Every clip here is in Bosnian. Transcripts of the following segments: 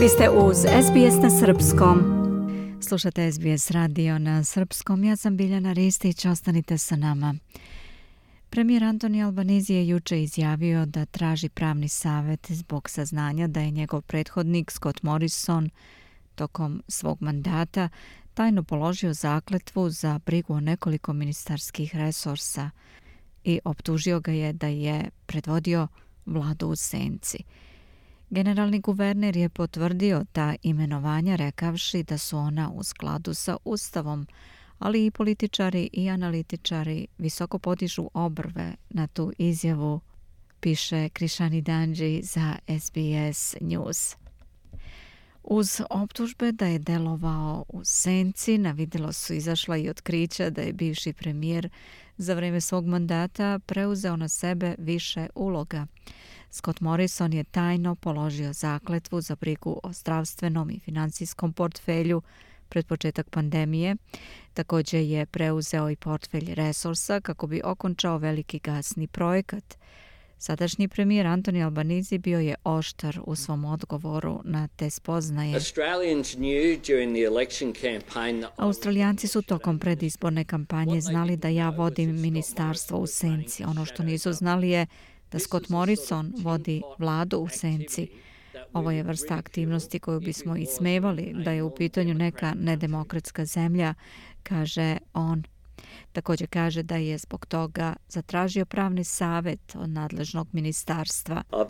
Vi ste uz SBS na Srpskom. Slušate SBS radio na Srpskom. Ja sam Biljana Ristić. Ostanite sa nama. Premijer Antoni Albanizi je juče izjavio da traži pravni savet zbog saznanja da je njegov prethodnik Scott Morrison tokom svog mandata tajno položio zakletvu za brigu o nekoliko ministarskih resursa i optužio ga je da je predvodio vladu u senci. Generalni guverner je potvrdio ta imenovanja rekavši da su ona u skladu sa Ustavom, ali i političari i analitičari visoko podižu obrve na tu izjavu, piše Krišani Danđi za SBS News. Uz optužbe da je delovao u senci, na vidjelo su izašla i otkrića da je bivši premijer za vreme svog mandata preuzeo na sebe više uloga. Scott Morrison je tajno položio zakletvu za brigu o zdravstvenom i financijskom portfelju pred početak pandemije. Također je preuzeo i portfelj resursa kako bi okončao veliki gasni projekat. Sadašnji premijer Antoni Albanizi bio je oštar u svom odgovoru na te spoznaje. Australijanci su tokom predizborne kampanje znali da ja vodim ministarstvo u senci. Ono što nisu znali je da Scott Morrison vodi vladu u senci. Ovo je vrsta aktivnosti koju bismo ismevali da je u pitanju neka nedemokratska zemlja, kaže on. Također kaže da je zbog toga zatražio pravni savet od nadležnog ministarstva. Uh,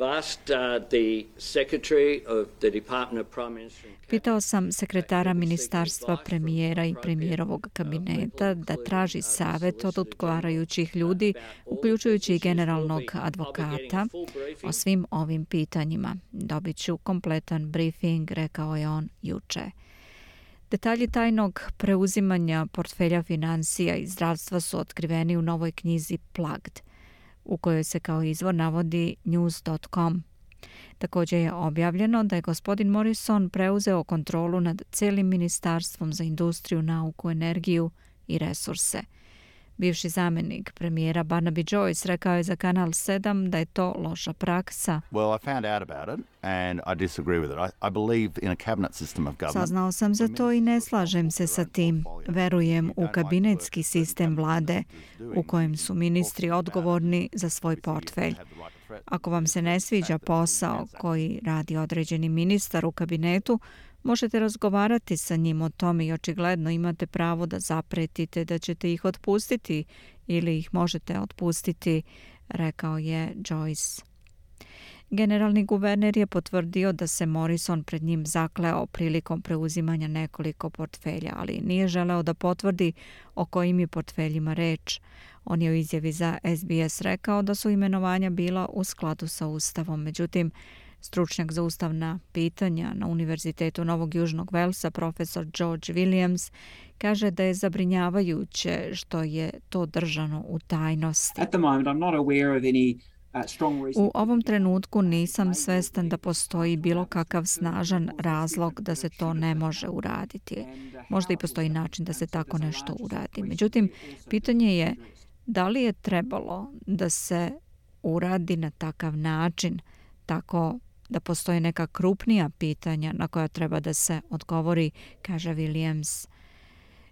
Pitao sam sekretara ministarstva premijera i premijerovog kabineta da traži savet od odgovarajućih ljudi, uključujući i generalnog advokata, o svim ovim pitanjima. Dobit ću kompletan briefing, rekao je on juče. Detalji tajnog preuzimanja portfelja financija i zdravstva su otkriveni u novoj knjizi Plugged, u kojoj se kao izvor navodi news.com. Također je objavljeno da je gospodin Morrison preuzeo kontrolu nad celim ministarstvom za industriju, nauku, energiju i resurse – Bivši zamjenik premijera Barnaby Joyce rekao je za Kanal 7 da je to loša praksa. Well, I found out about it and I disagree with it. I, I believe in a cabinet system of government. Saznao sam za to i ne slažem se sa tim. Verujem u kabinetski sistem vlade u kojem su ministri odgovorni za svoj portfelj. Ako vam se ne sviđa posao koji radi određeni ministar u kabinetu, Možete razgovarati sa njim o tome i očigledno imate pravo da zapretite da ćete ih otpustiti ili ih možete otpustiti, rekao je Joyce. Generalni guverner je potvrdio da se Morrison pred njim zakleo prilikom preuzimanja nekoliko portfelja, ali nije želeo da potvrdi o kojim je portfeljima reč. On je u izjavi za SBS rekao da su imenovanja bila u skladu sa Ustavom. Međutim, Stručnjak za ustavna pitanja na Univerzitetu Novog Južnog Velsa, profesor George Williams, kaže da je zabrinjavajuće što je to držano u tajnosti. Uh, u ovom trenutku nisam svestan da postoji bilo kakav snažan razlog da se to ne može uraditi. Možda i postoji način da se tako nešto uradi. Međutim, pitanje je da li je trebalo da se uradi na takav način, tako da postoje neka krupnija pitanja na koja treba da se odgovori, kaže Williams.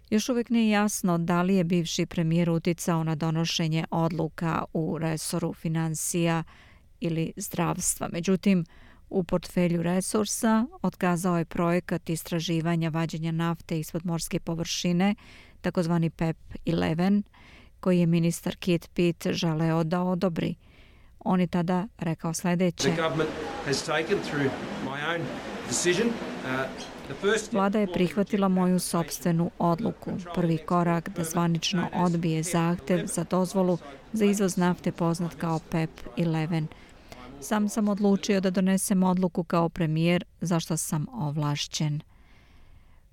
Još uvijek nije jasno da li je bivši premijer uticao na donošenje odluka u resoru financija ili zdravstva. Međutim, u portfelju resursa otkazao je projekat istraživanja vađenja nafte ispod morske površine, takozvani PEP-11, koji je ministar Kit Pitt želeo da odobri. On je tada rekao sljedeće. Uh, Vlada je prihvatila moju sobstvenu odluku. Prvi korak da zvanično odbije zahtev za dozvolu za izvoz nafte poznat kao PEP-11. Sam sam odlučio da donesem odluku kao premijer zašto sam ovlašćen.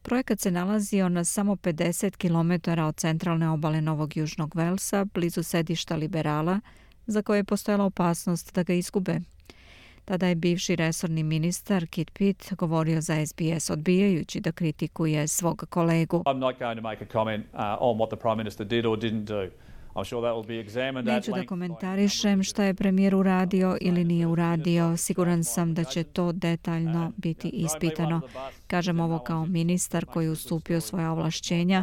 Projekat se nalazio na samo 50 km od centralne obale Novog Južnog Velsa, blizu sedišta liberala, za koje je postojala opasnost da ga izgube. Tada je bivši resorni ministar Kit Pitt govorio za SBS odbijajući da kritikuje svog kolegu. I'm not going to make a comment uh, on what the prime minister did or didn't do. Neću da komentarišem šta je premijer uradio ili nije uradio. Siguran sam da će to detaljno biti ispitano. Kažem ovo kao ministar koji ustupio svoje ovlašćenja,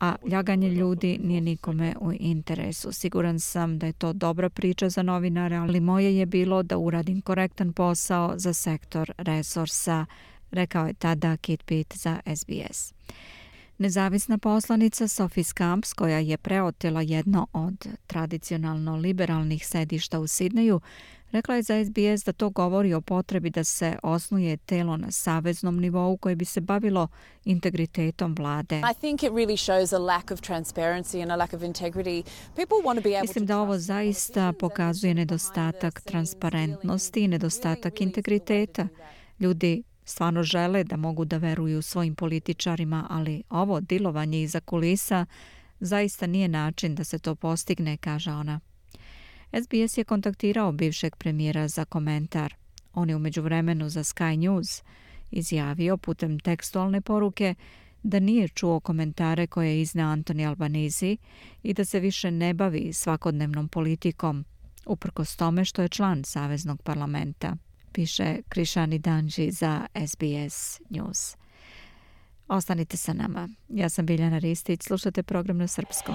a ljaganje ljudi nije nikome u interesu. Siguran sam da je to dobra priča za novinare, ali moje je bilo da uradim korektan posao za sektor resursa, rekao je tada Kit Pitt za SBS. Nezavisna poslanica Sophie Scamps, koja je preotela jedno od tradicionalno liberalnih sedišta u Sidneju, rekla je za SBS da to govori o potrebi da se osnuje telo na saveznom nivou koje bi se bavilo integritetom vlade. Mislim da ovo zaista pokazuje nedostatak transparentnosti i nedostatak integriteta. Ljudi stvarno žele da mogu da veruju svojim političarima, ali ovo dilovanje iza kulisa zaista nije način da se to postigne, kaže ona. SBS je kontaktirao bivšeg premijera za komentar. On je umeđu vremenu za Sky News izjavio putem tekstualne poruke da nije čuo komentare koje je izne Antoni Albanizi i da se više ne bavi svakodnevnom politikom, uprkos tome što je član Saveznog parlamenta piše Krišani Danđi za SBS News. Ostanite sa nama. Ja sam Biljana Ristić, slušate program na srpskom.